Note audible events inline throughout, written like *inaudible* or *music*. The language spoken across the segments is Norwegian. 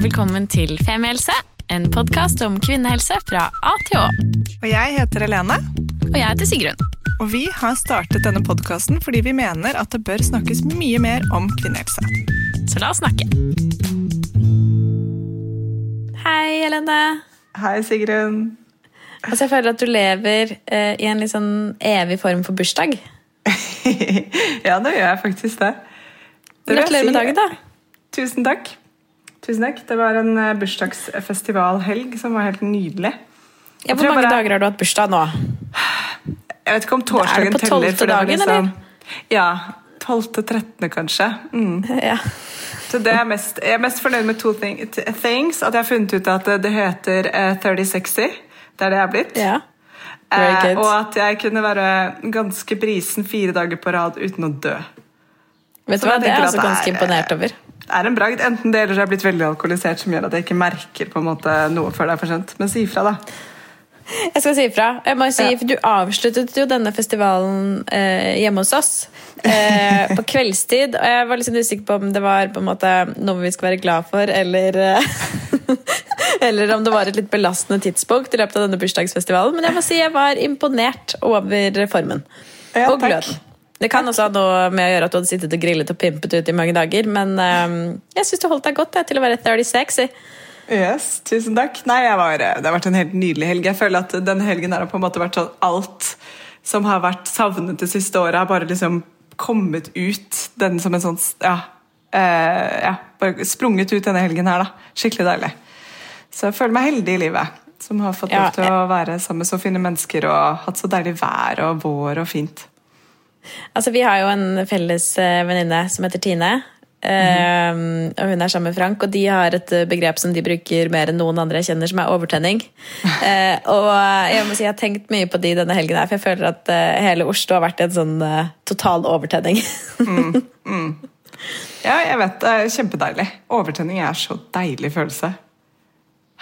Og velkommen til Femihelse, en podkast om kvinnehelse fra A til Å. Og jeg heter Helene. Og jeg heter Sigrun. Og vi har startet denne podkasten fordi vi mener at det bør snakkes mye mer om kvinnehelse. Så la oss snakke. Hei, Helene. Hei, Sigrun. Altså, jeg føler at du lever eh, i en litt sånn evig form for bursdag. *laughs* ja, nå gjør jeg faktisk det. det Gratulerer med dagen, da. Tusen takk. Tusen takk. Det var en uh, bursdagsfestivalhelg som var helt nydelig. Ja, hvor mange bare... dager har du hatt bursdag nå? Jeg vet ikke om torsdagen teller. Er det på tolvte dagen, liksom... eller? Ja. 12.13., kanskje. Mm. Ja. Så det mest, jeg er mest fornøyd med to thing, things. At jeg har funnet ut at det heter uh, 3060. Det er det jeg er blitt. Ja. Eh, og at jeg kunne være ganske brisen fire dager på rad uten å dø. Vet du hva, Det er jeg også ganske er, imponert over. Er en bragd. Enten det eller så er jeg blitt veldig alkoholisert, som gjør at jeg ikke merker på en måte noe før det er for sent. Men si ifra, da. Jeg skal si ifra. Jeg må si, for Du avsluttet jo denne festivalen eh, hjemme hos oss eh, på kveldstid. Og jeg var liksom usikker på om det var på en måte noe vi skal være glad for, eller *laughs* Eller om det var et litt belastende tidspunkt i løpet av denne bursdagsfestivalen. Men jeg må si jeg var imponert over formen. Ja, og gløden. Det kan også ha noe med å gjøre at du hadde sittet og grillet og pimpet ut i mange dager, men um, jeg syns du holdt deg godt til å være 36. Yes, tusen takk. Nei, var, Det har vært en helt nydelig helg. Jeg føler at denne helgen har på en måte vært sånn alt som har vært savnet det siste året, har bare liksom kommet ut. Den som en sånn Ja. Eh, ja bare sprunget ut denne helgen her, da. Skikkelig deilig. Så jeg føler meg heldig i livet. Som har fått lov til å være sammen med så fine mennesker og hatt så deilig vær og vår og fint. Altså, Vi har jo en felles eh, venninne som heter Tine. Mm. og Hun er sammen med Frank, og de har et eh, begrep som de bruker mer enn noen andre jeg kjenner, som er overtenning. uh, *laughs* og jeg må si jeg har tenkt mye på de denne helgen, her, for jeg føler at uh, hele Oslo har vært en sånn total overtenning. mm. Mm. Ja, jeg vet. Det er kjempedeilig. Overtenning er så deilig følelse.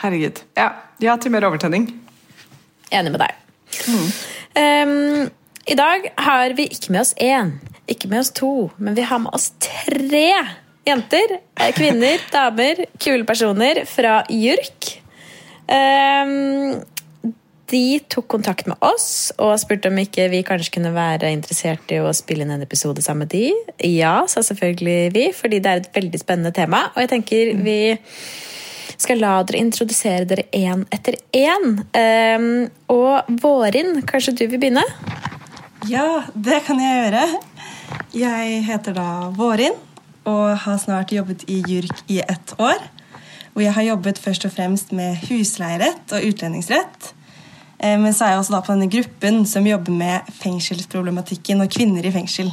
Herregud. Ja, ja til mer overtenning. Enig med deg. Um, I dag har vi ikke med oss én, ikke med oss to, men vi har med oss tre jenter. Eh, kvinner, *laughs* damer, kule personer fra JURK. Um, de tok kontakt med oss og spurte om ikke vi kanskje kunne være interessert i å spille inn en episode sammen med de. Ja, sa selvfølgelig vi, fordi det er et veldig spennende tema. Og jeg tenker vi skal la dere introdusere dere én etter én. Um, og Vårin, kanskje du vil begynne? Ja, det kan jeg gjøre. Jeg heter da Vårin og har snart jobbet i JURK i ett år. Hvor jeg har jobbet først og fremst med husleierett og utlendingsrett. Men så er jeg også da på denne gruppen som jobber med fengselsproblematikken og kvinner i fengsel.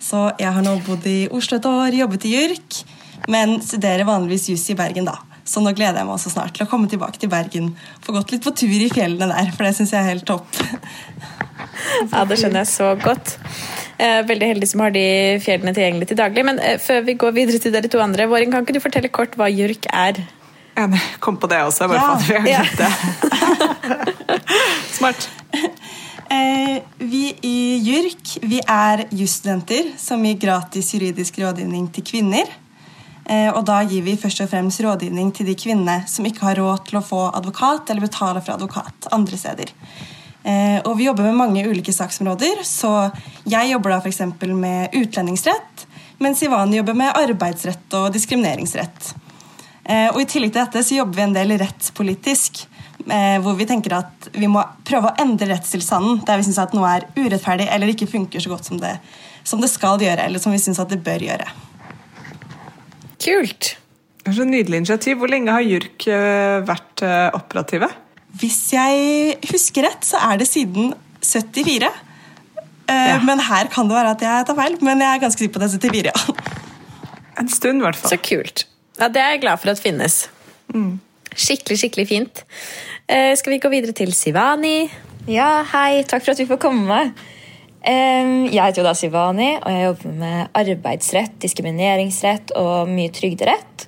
Så jeg har nå bodd i Oslo et år, jobbet i JURK, men studerer vanligvis juss i Bergen, da. Så nå gleder jeg meg også snart til å komme tilbake til Bergen. Få gått litt på tur i fjellene der, for det syns jeg er helt topp. Ja, det skjønner jeg så godt. Eh, veldig heldig som har de fjellene tilgjengelig til daglig. Men eh, før vi går videre til dere to andre, Våren, kan ikke du fortelle kort hva JURK er? Jeg kom på det også, bare ja. for at vi har glemt det. *laughs* Smart. *laughs* Eh, vi i JURK vi er jusstudenter som gir gratis juridisk rådgivning til kvinner. Eh, og da gir vi først og fremst rådgivning til de kvinnene som ikke har råd til å få advokat eller betale for advokat andre steder. Eh, og vi jobber med mange ulike saksområder, så jeg jobber da f.eks. med utlendingsrett, mens Ivani jobber med arbeidsrett og diskrimineringsrett. Eh, og I tillegg til dette så jobber vi en del rettspolitisk, hvor vi tenker at vi må prøve å endre rettstilstanden der vi syns at noe er urettferdig eller ikke funker så godt som det, som det skal gjøre, eller som vi syns det bør gjøre. Kult. Det er så Nydelig initiativ. Hvor lenge har JURK eh, vært eh, operative? Hvis jeg husker rett, så er det siden 74. Eh, ja. Men her kan det være at jeg tar feil. Men jeg er ganske sikker på det er 74, ja. En stund, i hvert fall. Så kult. Ja, Det er jeg glad for at finnes. Skikkelig, skikkelig fint. Eh, skal vi gå videre til Sivani? Ja, hei. Takk for at vi får komme. Jeg heter jo da Sivani, og jeg jobber med arbeidsrett, diskrimineringsrett og mye trygderett.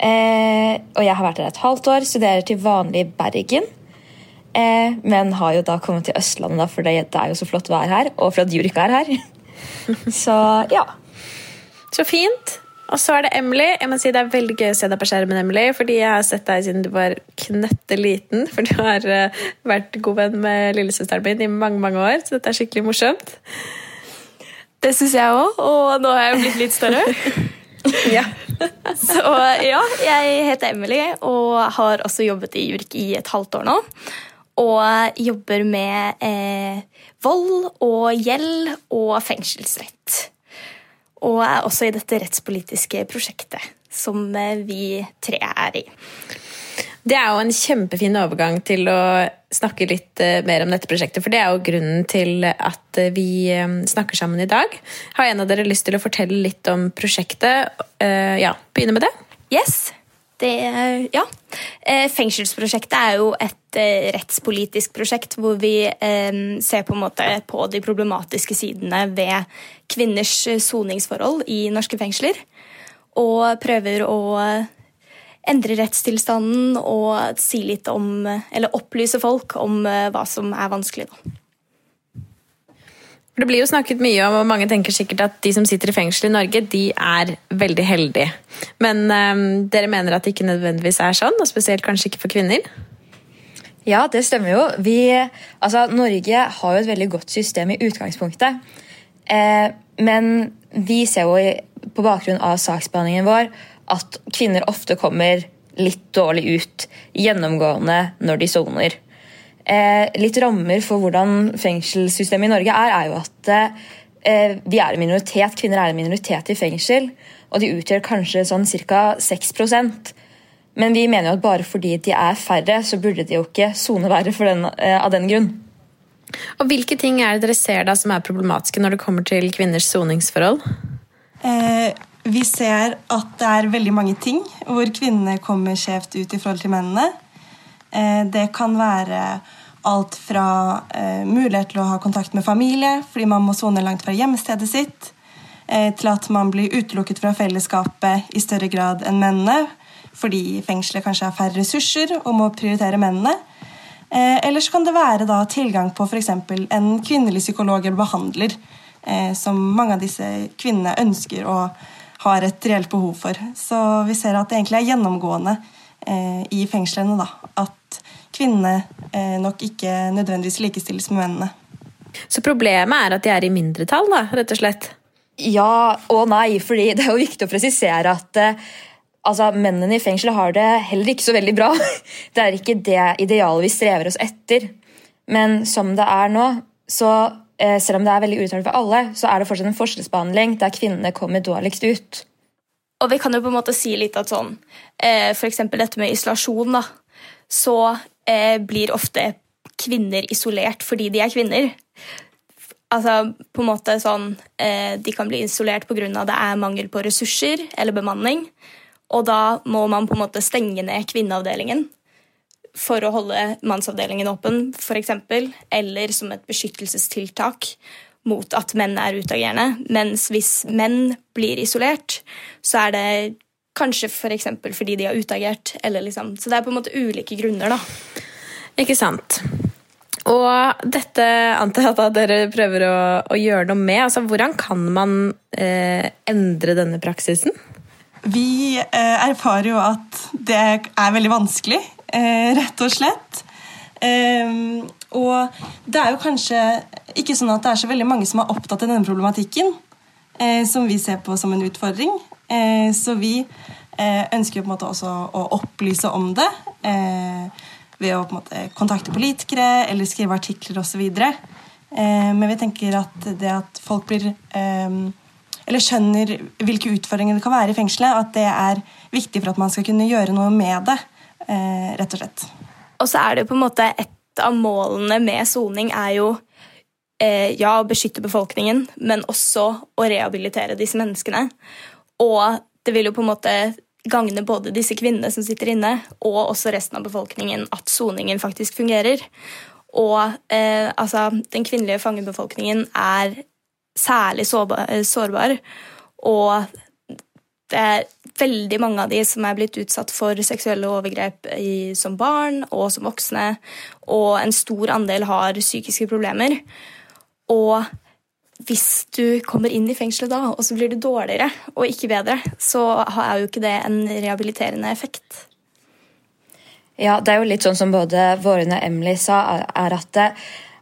Eh, og jeg har vært her et halvt år, studerer til vanlig i Bergen. Eh, men har jo da kommet til Østlandet, da, for det det er jo så flott vær her. Og for at Jurika er her. *laughs* så ja. Så fint. Og så er det Emily. Jeg må si Det er veldig gøy å se deg på skjermen, Emily, fordi jeg har sett deg siden du var knøtte liten. For du har eh, vært god venn med lillesøsteren min i mange mange år, så dette er skikkelig morsomt. Det syns jeg òg, og nå har jeg blitt litt større. *laughs* *laughs* Ja. Så ja, jeg heter Emily og har også jobbet i JURK i et halvt år nå. Og jobber med eh, vold og gjeld og fengselsrett. Og er også i dette rettspolitiske prosjektet som eh, vi tre er i. Det er jo en kjempefin overgang til å snakke litt eh, mer om dette prosjektet. For det er jo grunnen til at eh, vi eh, snakker sammen i dag. Har en av dere lyst til å fortelle litt om prosjektet? Ja, begynne med det. Yes. Det, ja. Fengselsprosjektet er jo et rettspolitisk prosjekt hvor vi ser på, en måte på de problematiske sidene ved kvinners soningsforhold i norske fengsler. Og prøver å endre rettstilstanden og si litt om Eller opplyse folk om eh, hva som er vanskelig. Da. Det blir jo snakket mye om, og mange tenker sikkert at de som sitter i fengsel i Norge, de er veldig heldige. Men eh, dere mener at det ikke nødvendigvis er sånn, og spesielt kanskje ikke for kvinner? Ja, det stemmer jo. Vi, altså, Norge har jo et veldig godt system i utgangspunktet. Eh, men vi ser jo på bakgrunn av saksbehandlingen vår at kvinner ofte kommer litt dårlig ut gjennomgående når de soner. Eh, litt rammer for hvordan fengselssystemet i Norge er, er jo at eh, vi er en minoritet. Kvinner er en minoritet i fengsel, og de utgjør kanskje sånn ca. 6% men vi mener jo at bare fordi de er færre, så burde de jo ikke sone verre for den, eh, av den grunn. Og Hvilke ting er det dere ser da som er problematiske når det kommer til kvinners soningsforhold? Eh, vi ser at det er veldig mange ting hvor kvinnene kommer skjevt ut i forhold til mennene. Eh, det kan være alt fra eh, mulighet til å ha kontakt med familie fordi man må sone langt fra hjemstedet sitt, eh, til at man blir utelukket fra fellesskapet i større grad enn mennene fordi fengselet kanskje har færre ressurser og må prioritere mennene. Eh, eller så kan det være da, tilgang på f.eks. en kvinnelig psykolog eller behandler, eh, som mange av disse kvinnene ønsker og har et reelt behov for. Så vi ser at det egentlig er gjennomgående eh, i fengslene da, at kvinnene eh, nok ikke nødvendigvis likestilles med mennene. Så problemet er at de er i mindretall, da, rett og slett? Ja og nei, fordi det er jo viktig å presisere at eh, altså, mennene i fengselet har det heller ikke så veldig bra. *laughs* Det er ikke det idealet vi strever oss etter. Men som det er nå, så selv om det er veldig urettferdig for alle, så er det fortsatt en forskjellsbehandling der kvinnene kommer dårligst ut. Og vi kan jo på en måte si litt at sånn F.eks. For eksempel dette med isolasjon, da. Så eh, blir ofte kvinner isolert fordi de er kvinner. Altså på en måte sånn eh, De kan bli isolert pga. det er mangel på ressurser eller bemanning. Og da må man på en måte stenge ned kvinneavdelingen for å holde mannsavdelingen åpen, f.eks. Eller som et beskyttelsestiltak mot at menn er utagerende. Mens hvis menn blir isolert, så er det kanskje f.eks. For fordi de har utagert. Eller liksom. Så det er på en måte ulike grunner, da. Ikke sant. Og dette antar jeg at dere prøver å, å gjøre noe med. Altså, hvordan kan man eh, endre denne praksisen? Vi eh, erfarer jo at det er veldig vanskelig, rett og slett. Eh, og det er jo kanskje ikke sånn at det er så veldig mange som er opptatt av denne problematikken, eh, som vi ser på som en utfordring. Eh, så vi eh, ønsker på en måte også å opplyse om det ved å på en måte kontakte politikere eller skrive artikler osv. Eh, men vi tenker at det at folk blir eller skjønner hvilke utfordringer det kan være i fengselet, at det er viktig for at man skal kunne gjøre noe med det. Eh, rett og slett. Og så er det jo på en måte et av målene med soning er jo eh, ja, å beskytte befolkningen, men også å rehabilitere disse menneskene. Og det vil jo på en måte gagne både disse kvinnene som sitter inne, og også resten av befolkningen at soningen faktisk fungerer. Og eh, altså, den kvinnelige fangebefolkningen er særlig sårbar, sårbar, og det er veldig mange av de som er blitt utsatt for seksuelle overgrep i, som barn og som voksne, og en stor andel har psykiske problemer. Og hvis du kommer inn i fengselet da, og så blir du dårligere og ikke bedre, så er jo ikke det en rehabiliterende effekt. Ja, det er jo litt sånn som både Våren og Emily sa, er at det,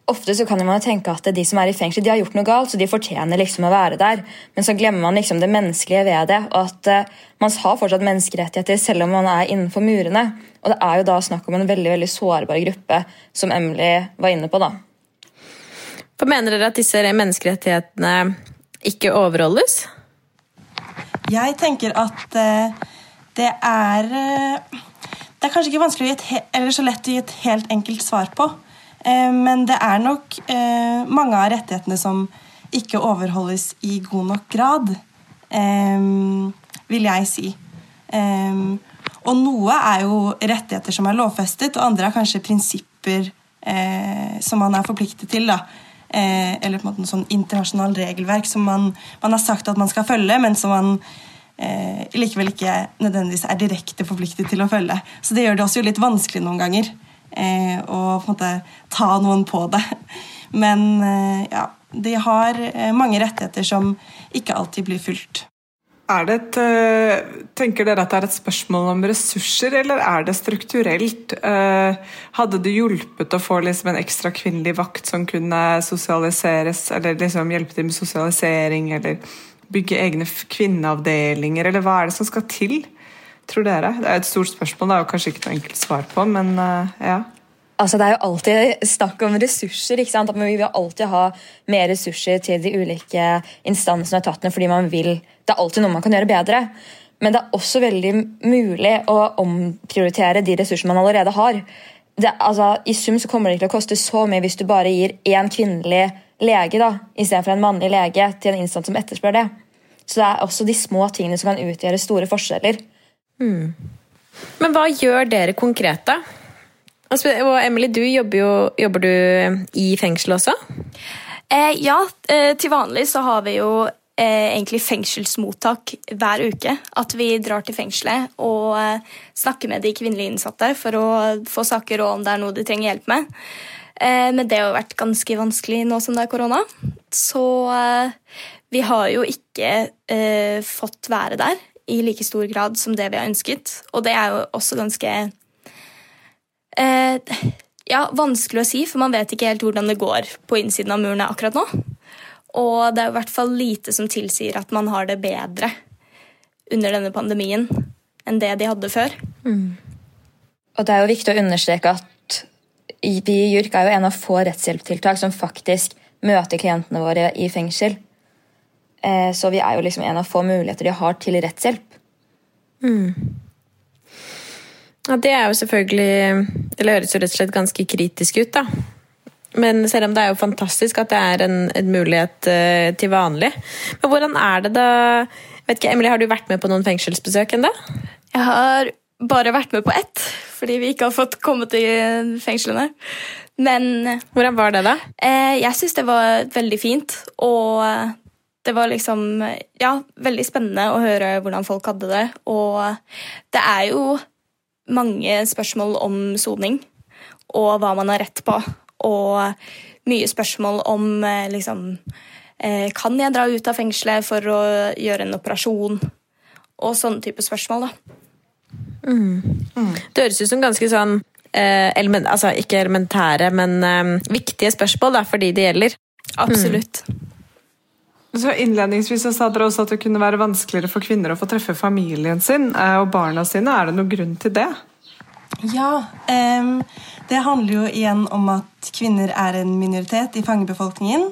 Ofte så kan man tenke at de som er i fengsel, de har gjort noe galt, så de fortjener liksom å være der. Men så glemmer man liksom det menneskelige ved det, og at uh, man har fortsatt menneskerettigheter selv om man er innenfor murene. Og det er jo da snakk om en veldig veldig sårbar gruppe, som Emily var inne på. da. For Mener dere at disse menneskerettighetene ikke overholdes? Jeg tenker at uh, det er uh, Det er kanskje ikke vanskelig å gi et, eller så lett å gi et helt enkelt svar på. Eh, men det er nok eh, mange av rettighetene som ikke overholdes i god nok grad, eh, vil jeg si. Og noe er jo rettigheter som er lovfestet, og andre er kanskje prinsipper som man er forpliktet til. da. eller på en måte en sånn internasjonal regelverk som man, man, har sagt at man skal følge, men som man eh, likevel ikke nødvendigvis er direkte forpliktet til å følge. Så det gjør det også litt vanskelig noen ganger eh, og på en måte ta noen på det. Men eh, ja, de har eh, mange rettigheter som ikke alltid blir fulgt. Er det et, eh, tenker dere at det er et spørsmål om ressurser, eller er det strukturelt? Eh, hadde det hjulpet å få liksom en ekstra kvinnelig vakt som kunne sosialiseres, eller liksom hjelpe til med sosialisering, eller bygge egne kvinneavdelinger, eller hva er det som skal til? Tror dere? Det er et stort spørsmål, det er jo kanskje ikke noe enkelt svar på, men uh, ja. Altså, det er jo alltid snakk om ressurser. ikke sant? Men vi vil alltid ha mer ressurser til de ulike instansene og etatene fordi man vil Det er alltid noe man kan gjøre bedre. Men det er også veldig mulig å omprioritere de ressursene man allerede har. Det, altså, I sum så kommer det ikke til å koste så mye hvis du bare gir én kvinnelig lege da, istedenfor en mannlig lege til en instans som etterspør det. Så det er også de små tingene som kan utgjøre store forskjeller. Mm. Men hva gjør dere konkret, da? Og Emily, du jobber jo jobber du i fengsel også? Eh, ja, eh, til vanlig så har vi jo eh, egentlig fengselsmottak hver uke. At vi drar til fengselet og eh, snakker med de kvinnelige innsatte for å få saker og om det er noe de trenger hjelp med. Eh, men det har vært ganske vanskelig nå som det er korona. Så eh, vi har jo ikke fått være der i like stor grad som det vi har ønsket. Og det er jo også ganske eh, ja, vanskelig å si, for man vet ikke helt hvordan det går på innsiden av murene akkurat nå. Og det er i hvert fall lite som tilsier at man har det bedre under denne pandemien enn det de hadde før. Mm. Og det er jo viktig å understreke at vi i JURK er jo en av få rettshjelptiltak som faktisk møter klientene våre i fengsel. Eh, så vi er jo liksom en av få muligheter de har til rettshjelp. Mm. Ja, det er jo selvfølgelig Det høres jo rett og slett ganske kritisk ut, da. Men selv om det er jo fantastisk at det er en, en mulighet uh, til vanlig. Men hvordan er det da vet ikke, Emily, Har du vært med på noen fengselsbesøk ennå? Jeg har bare vært med på ett, fordi vi ikke har fått komme til fengslene. Men Hvordan var det, da? Uh, jeg syns det var veldig fint. Og det var liksom Ja, veldig spennende å høre hvordan folk hadde det. Og det er jo mange spørsmål om soning og hva man har rett på. Og mye spørsmål om eh, liksom eh, Kan jeg dra ut av fengselet for å gjøre en operasjon? Og sånne type spørsmål, da. Mm. Mm. Det høres ut som ganske sånn eh, element, altså Ikke elementære, men eh, viktige spørsmål da, for de det gjelder. Absolutt. Mm. Så Innledningsvis så sa dere også at det kunne være vanskeligere for kvinner å få treffe familien sin eh, og barna sine. Er det noen grunn til det? Ja. Um, det handler jo igjen om at kvinner er en minoritet i fangebefolkningen.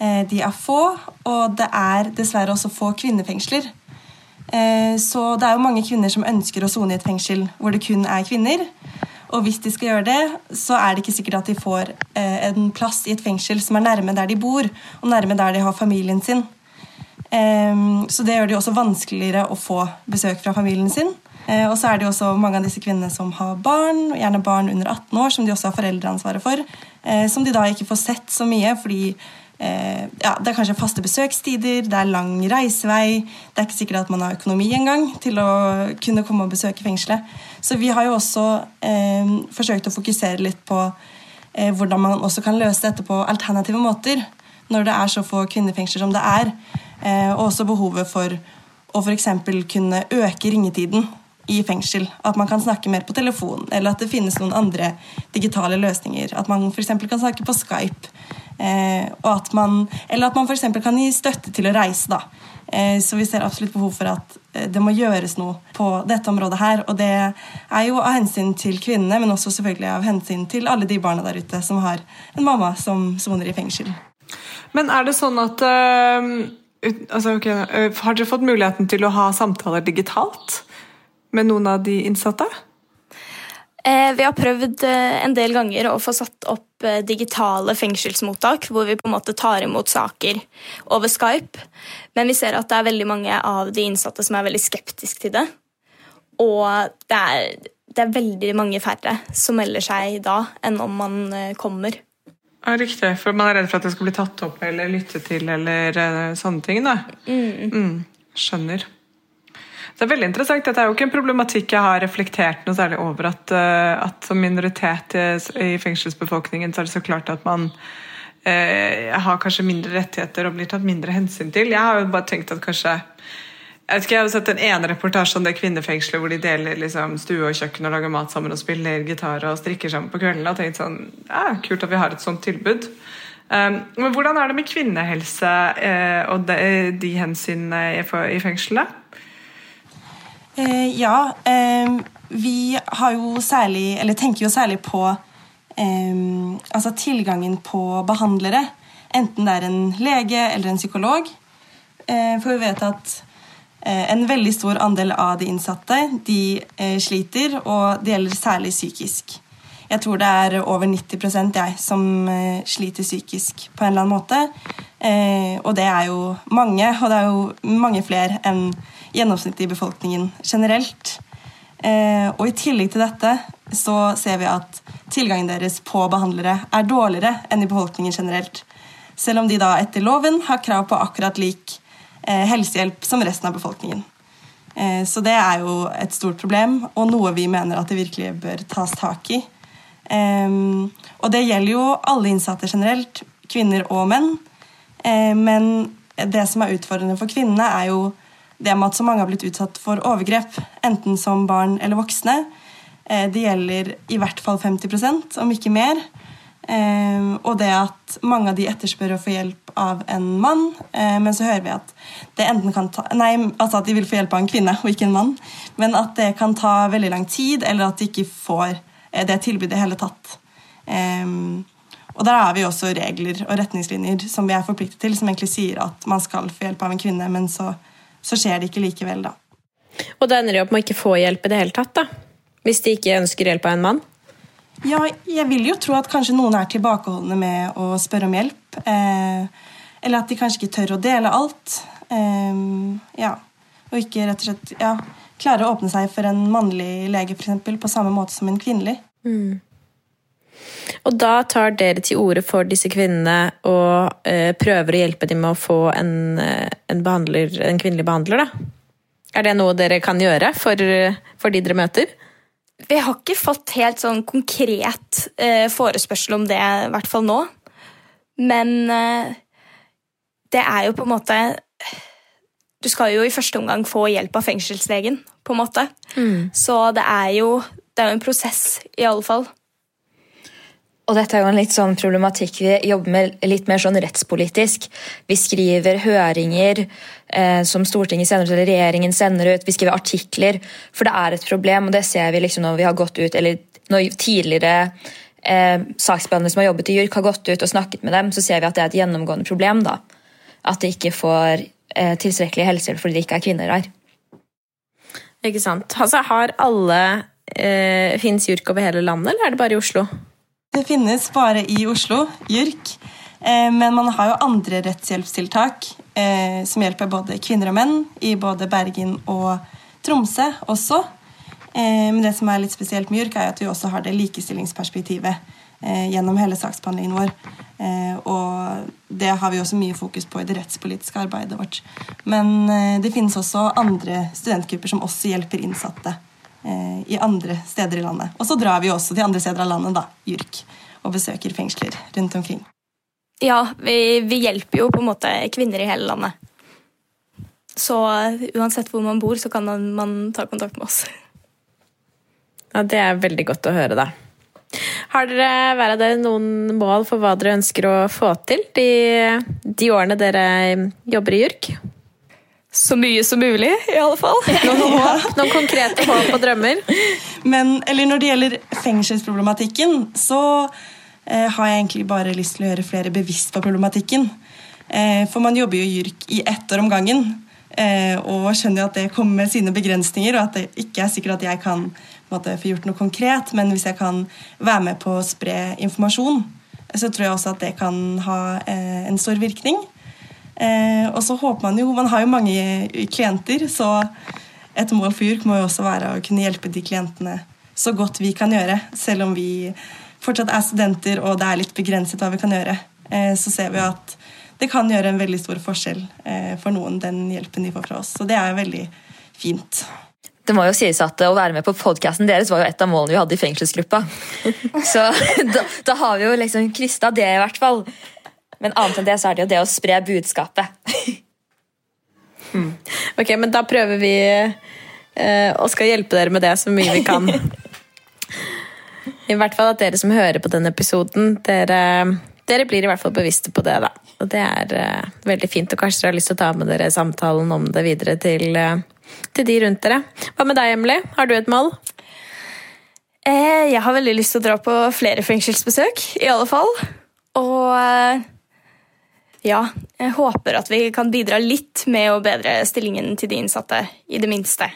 Uh, de er få, og det er dessverre også få kvinnefengsler. Uh, så det er jo mange kvinner som ønsker å sone i et fengsel hvor det kun er kvinner. Og hvis de skal gjøre det, så er det ikke sikkert at de får eh, en plass i et fengsel som er nærme der de bor, og nærme der de har familien sin. Ehm, så det gjør det jo også vanskeligere å få besøk fra familien sin. Eh, og så er det jo også mange av disse kvinnene som har barn, gjerne barn under 18 år, som de også har foreldreansvaret for, eh, som de da ikke får sett så mye fordi ja, det er kanskje faste besøkstider, det er lang reisevei, det er ikke sikkert at man har økonomi engang til å kunne komme og besøke fengselet. Så vi har jo også eh, forsøkt å fokusere litt på eh, hvordan man også kan løse dette på alternative måter når det er så få kvinnefengsler som det er. Eh, og også behovet for å f.eks. kunne øke ringetiden i fengsel. At man kan snakke mer på telefon, eller at det finnes noen andre digitale løsninger. At man f.eks. kan snakke på Skype. Eh, at man, eller at man f.eks. kan gi støtte til å reise. da. Eh, så vi ser absolutt behov for at eh, det må gjøres noe på dette området her. Og det er jo av hensyn til kvinnene, men også selvfølgelig av hensyn til alle de barna der ute som har en mamma som soner i fengsel. Men er det sånn at øh, altså, okay, uh, Har dere fått muligheten til å ha samtaler digitalt? Med noen av de innsatte? Eh, vi har prøvd eh, en del ganger å få satt opp eh, digitale fengselsmottak, hvor vi på en måte tar imot saker over Skype. Men vi ser at det er veldig mange av de innsatte som er veldig skeptiske til det. Og det er, det er veldig mange færre som melder seg da, enn om man kommer. Ja, Riktig, for man er redd for at det skal bli tatt opp eller lyttet til eller sånne ting. da. Mm. Mm, skjønner. Det er veldig interessant. Dette er jo ikke en problematikk jeg har reflektert noe særlig over. At, eh, at som minoritet i fengselsbefolkningen så er det så klart at man eh, har kanskje mindre rettigheter og blir tatt mindre hensyn til. Jeg har jo bare tenkt at kanskje jeg, vet ikke, jeg har sett en ene reportasje om det kvinnefengselet hvor de deler liksom, stue og kjøkken og lager mat sammen og spiller gitar og strikker sammen på kveldene. Og tenkt sånn, ja, Kult at vi har et sånt tilbud. Um, men hvordan er det med kvinnehelse eh, og de, de hensynene i, fengselet? Eh, ja, eh, vi har jo særlig, eller tenker jo særlig på eh, altså tilgangen på behandlere. Enten det er en lege eller en psykolog. Eh, for vi vet at eh, en veldig stor andel av de innsatte de eh, sliter, og det gjelder særlig psykisk. Jeg tror det er over 90% jeg, som sliter psykisk på en eller annen måte. og det er jo mange, og det er jo mange flere enn gjennomsnittet i befolkningen generelt. Eh, og I tillegg til dette så ser vi at tilgangen deres på behandlere er dårligere enn i befolkningen generelt. Selv om de da etter loven har krav på akkurat lik eh, helsehjelp som resten av befolkningen. Eh, så det er jo et stort problem, og noe vi mener at det virkelig bør tas tak i. Og det gjelder jo alle innsatte generelt, kvinner og menn. Men det som er utfordrende for kvinnene, er jo det med at så mange har blitt utsatt for overgrep, enten som barn eller voksne. Eh, det gjelder i hvert fall 50% om ikke mer. Eh, og det at mange av de etterspør å få hjelp av en mann, eh, men så hører vi at det enten kan ta Nei, altså at de vil få hjelp av en kvinne og ikke en mann. Men at det kan ta veldig lang tid, eller at de ikke får det tilbudet i hele tatt. Og der har vi også regler og retningslinjer som vi er forpliktet til, som egentlig sier at man skal få hjelp av en kvinne, men så så skjer det ikke likevel, da. Og da ender de opp med å ikke få hjelp i det hele tatt, da? Hvis de ikke ønsker hjelp av en mann? Ja, jeg vil jo tro at kanskje noen er tilbakeholdne med å spørre om hjelp. Eh, eller at de kanskje ikke tør å dele alt. Eh, ja. Og ikke rett og slett ja, klare å åpne seg for en mannlig lege for eksempel, på samme måte som en kvinnelig. Mm. Og da tar dere til orde for disse kvinnene og eh, prøver å hjelpe dem med å få en, eh, en, behandler, en, kvinnelig behandler, da? Er det noe dere kan gjøre for, for de dere møter? Vi har ikke fått helt sånn konkret eh, forespørsel om det, i hvert fall nå. Men eh, det er jo på en måte Du skal jo i første omgang få hjelp av fengselslegen, på en måte. Mm. Så det er jo det er en prosess, i alle fall. Og dette er jo en litt sånn problematikk vi jobber med litt mer sånn rettspolitisk. Vi skriver høringer eh, som Stortinget sender ut, eller regjeringen sender ut. Vi skriver artikler, for det er et problem, og det ser vi liksom når vi har gått ut, eller når tidligere eh, saksbehandlere som har jobbet i JURK, har gått ut og snakket med dem, så ser vi at det er et gjennomgående problem. da. At de ikke får eh, tilstrekkelig helsehjelp fordi det ikke er kvinner her. Ikke sant. Altså, har alle eh, Fins JURK over hele landet, eller er det bare i Oslo? Det finnes bare i Oslo, JURK. Eh, men man har jo andre rettshjelpstiltak eh, som hjelper både kvinner og menn i både Bergen og Tromsø også. Eh, men det som er litt spesielt med JURK, er at vi også har det likestillingsperspektivet gjennom hele saksbehandlingen vår. Og det har vi også mye fokus på i det rettspolitiske arbeidet vårt. Men det finnes også andre studentgrupper som også hjelper innsatte i andre steder i landet. Og så drar vi også til andre steder av landet, da, JURK, og besøker fengsler rundt omkring. Ja, vi, vi hjelper jo på en måte kvinner i hele landet. Så uansett hvor man bor, så kan man, man ta kontakt med oss. *laughs* Ja, Det er veldig godt å høre, da. Har dere, hver av dere noen mål for hva dere ønsker å få til de, de årene dere jobber i JURK? Så mye som mulig, i alle fall. Noen, *laughs* håp, noen konkrete håp og drømmer? Men eller når det gjelder fengselsproblematikken, så eh, har jeg egentlig bare lyst til å gjøre flere bevisst på problematikken. Eh, for man jobber jo i JURK i ett år om gangen. Eh, og skjønner jo at det kommer med sine begrensninger, og at det ikke er sikkert at jeg kan måte, få gjort noe konkret. Men hvis jeg kan være med på å spre informasjon, så tror jeg også at det kan ha eh, en stor virkning. Eh, og så håper man jo Man har jo mange klienter, så et mål for JURK må jo også være å kunne hjelpe de klientene så godt vi kan gjøre, selv om vi fortsatt er studenter og det er litt begrenset hva vi kan gjøre. Eh, så ser vi at det kan gjøre en veldig stor forskjell eh, for noen, den hjelpen de får fra oss. Så det er veldig fint. Det må jo sies at Å være med på podkasten deres var jo et av målene vi hadde i fengselsgruppa. *laughs* Så *laughs* da, da har vi jo liksom krysta det, i hvert fall. Men annet enn det så er det jo det å spre budskapet. *laughs* Ok, men da prøver vi eh, og skal hjelpe dere med det så mye vi kan. *laughs* I hvert fall at dere som hører på denne episoden, dere, dere blir i hvert fall bevisste på det. da. Og det er eh, veldig fint, og kanskje dere har lyst til å ta med dere samtalen om det videre til, eh, til de rundt dere. Hva med deg, Emily? Har du et mål? Eh, jeg har veldig lyst til å dra på flere fengselsbesøk, i alle fall. Og eh, ja, jeg håper at vi kan bidra litt med å bedre stillingen til de innsatte, i det minste.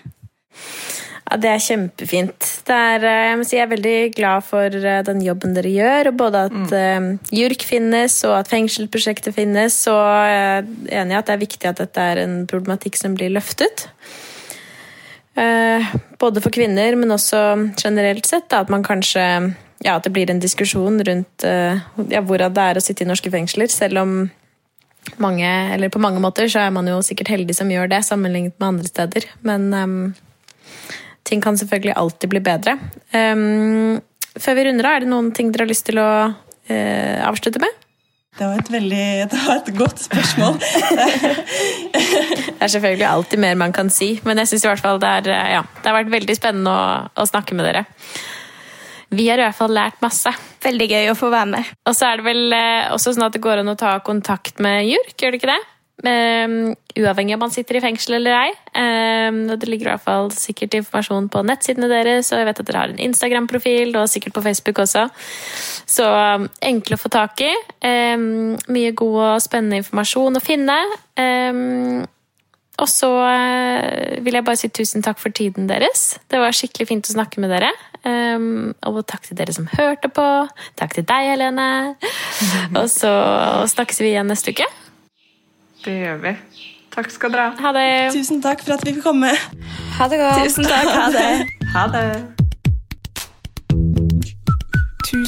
Ja, Det er kjempefint. Det er, eh, jeg, må si, jeg er veldig glad for eh, den jobben dere gjør. og Både at eh, JURK finnes og at fengselsprosjektet finnes. Og jeg er enig i at det er viktig at dette er en problematikk som blir løftet. Uh, både for kvinner, men også generelt sett. Da, at man kanskje ja, at det blir en diskusjon rundt uh, ja, hvordan det er å sitte i norske fengsler. Selv om mange, eller på mange måter så er man jo sikkert heldig som gjør det, sammenlignet med andre steder. Men um, ting kan selvfølgelig alltid bli bedre. Um, før vi runder av, er det noen ting dere har lyst til å uh, avslutte med? Det var et veldig det var et godt spørsmål. Det er selvfølgelig alltid mer man kan si, men jeg synes i hvert fall det, er, eh, ja, det har vært veldig spennende å, å snakke med dere. Vi har i hvert fall lært masse. Veldig gøy å få være med. Og så er det vel eh, også sånn at det går an å ta kontakt med JURK, gjør det ikke det? Um, uavhengig om man sitter i fengsel eller ei. Um, det ligger i hvert fall sikkert informasjon på nettsidene deres, og jeg vet at dere har en Instagram-profil, og sikkert på Facebook også. Så um, enkle å få tak i. Mye god og spennende informasjon å finne. Um, og så eh, vil jeg bare si tusen takk for tiden deres. Det var skikkelig fint å snakke med dere. Um, og takk til dere som hørte på. Takk til deg, Helene. *laughs* Og så snakkes vi igjen neste uke. Det gjør vi. Takk skal dere ha. Ha det. Tusen takk for at vi fikk komme. Ha det godt. Tusen takk. Ha det. *laughs* Ha det.